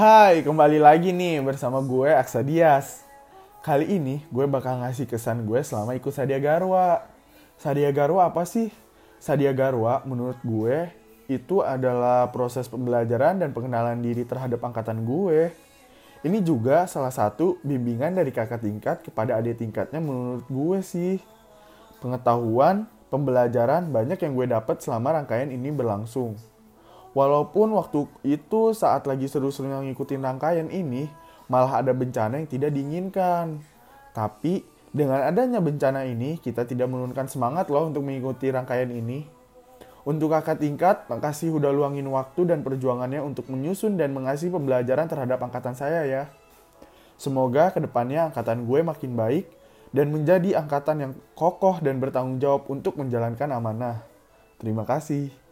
Hai, kembali lagi nih bersama gue Aksa Dias. Kali ini gue bakal ngasih kesan gue selama ikut Sadia Garwa. Sadia Garwa apa sih? Sadia Garwa menurut gue itu adalah proses pembelajaran dan pengenalan diri terhadap angkatan gue. Ini juga salah satu bimbingan dari kakak tingkat kepada adik tingkatnya menurut gue sih. Pengetahuan, pembelajaran banyak yang gue dapat selama rangkaian ini berlangsung. Walaupun waktu itu saat lagi seru-serunya ngikutin rangkaian ini, malah ada bencana yang tidak diinginkan. Tapi dengan adanya bencana ini, kita tidak menurunkan semangat loh untuk mengikuti rangkaian ini. Untuk kakak tingkat, makasih udah luangin waktu dan perjuangannya untuk menyusun dan mengasih pembelajaran terhadap angkatan saya ya. Semoga ke depannya angkatan gue makin baik dan menjadi angkatan yang kokoh dan bertanggung jawab untuk menjalankan amanah. Terima kasih.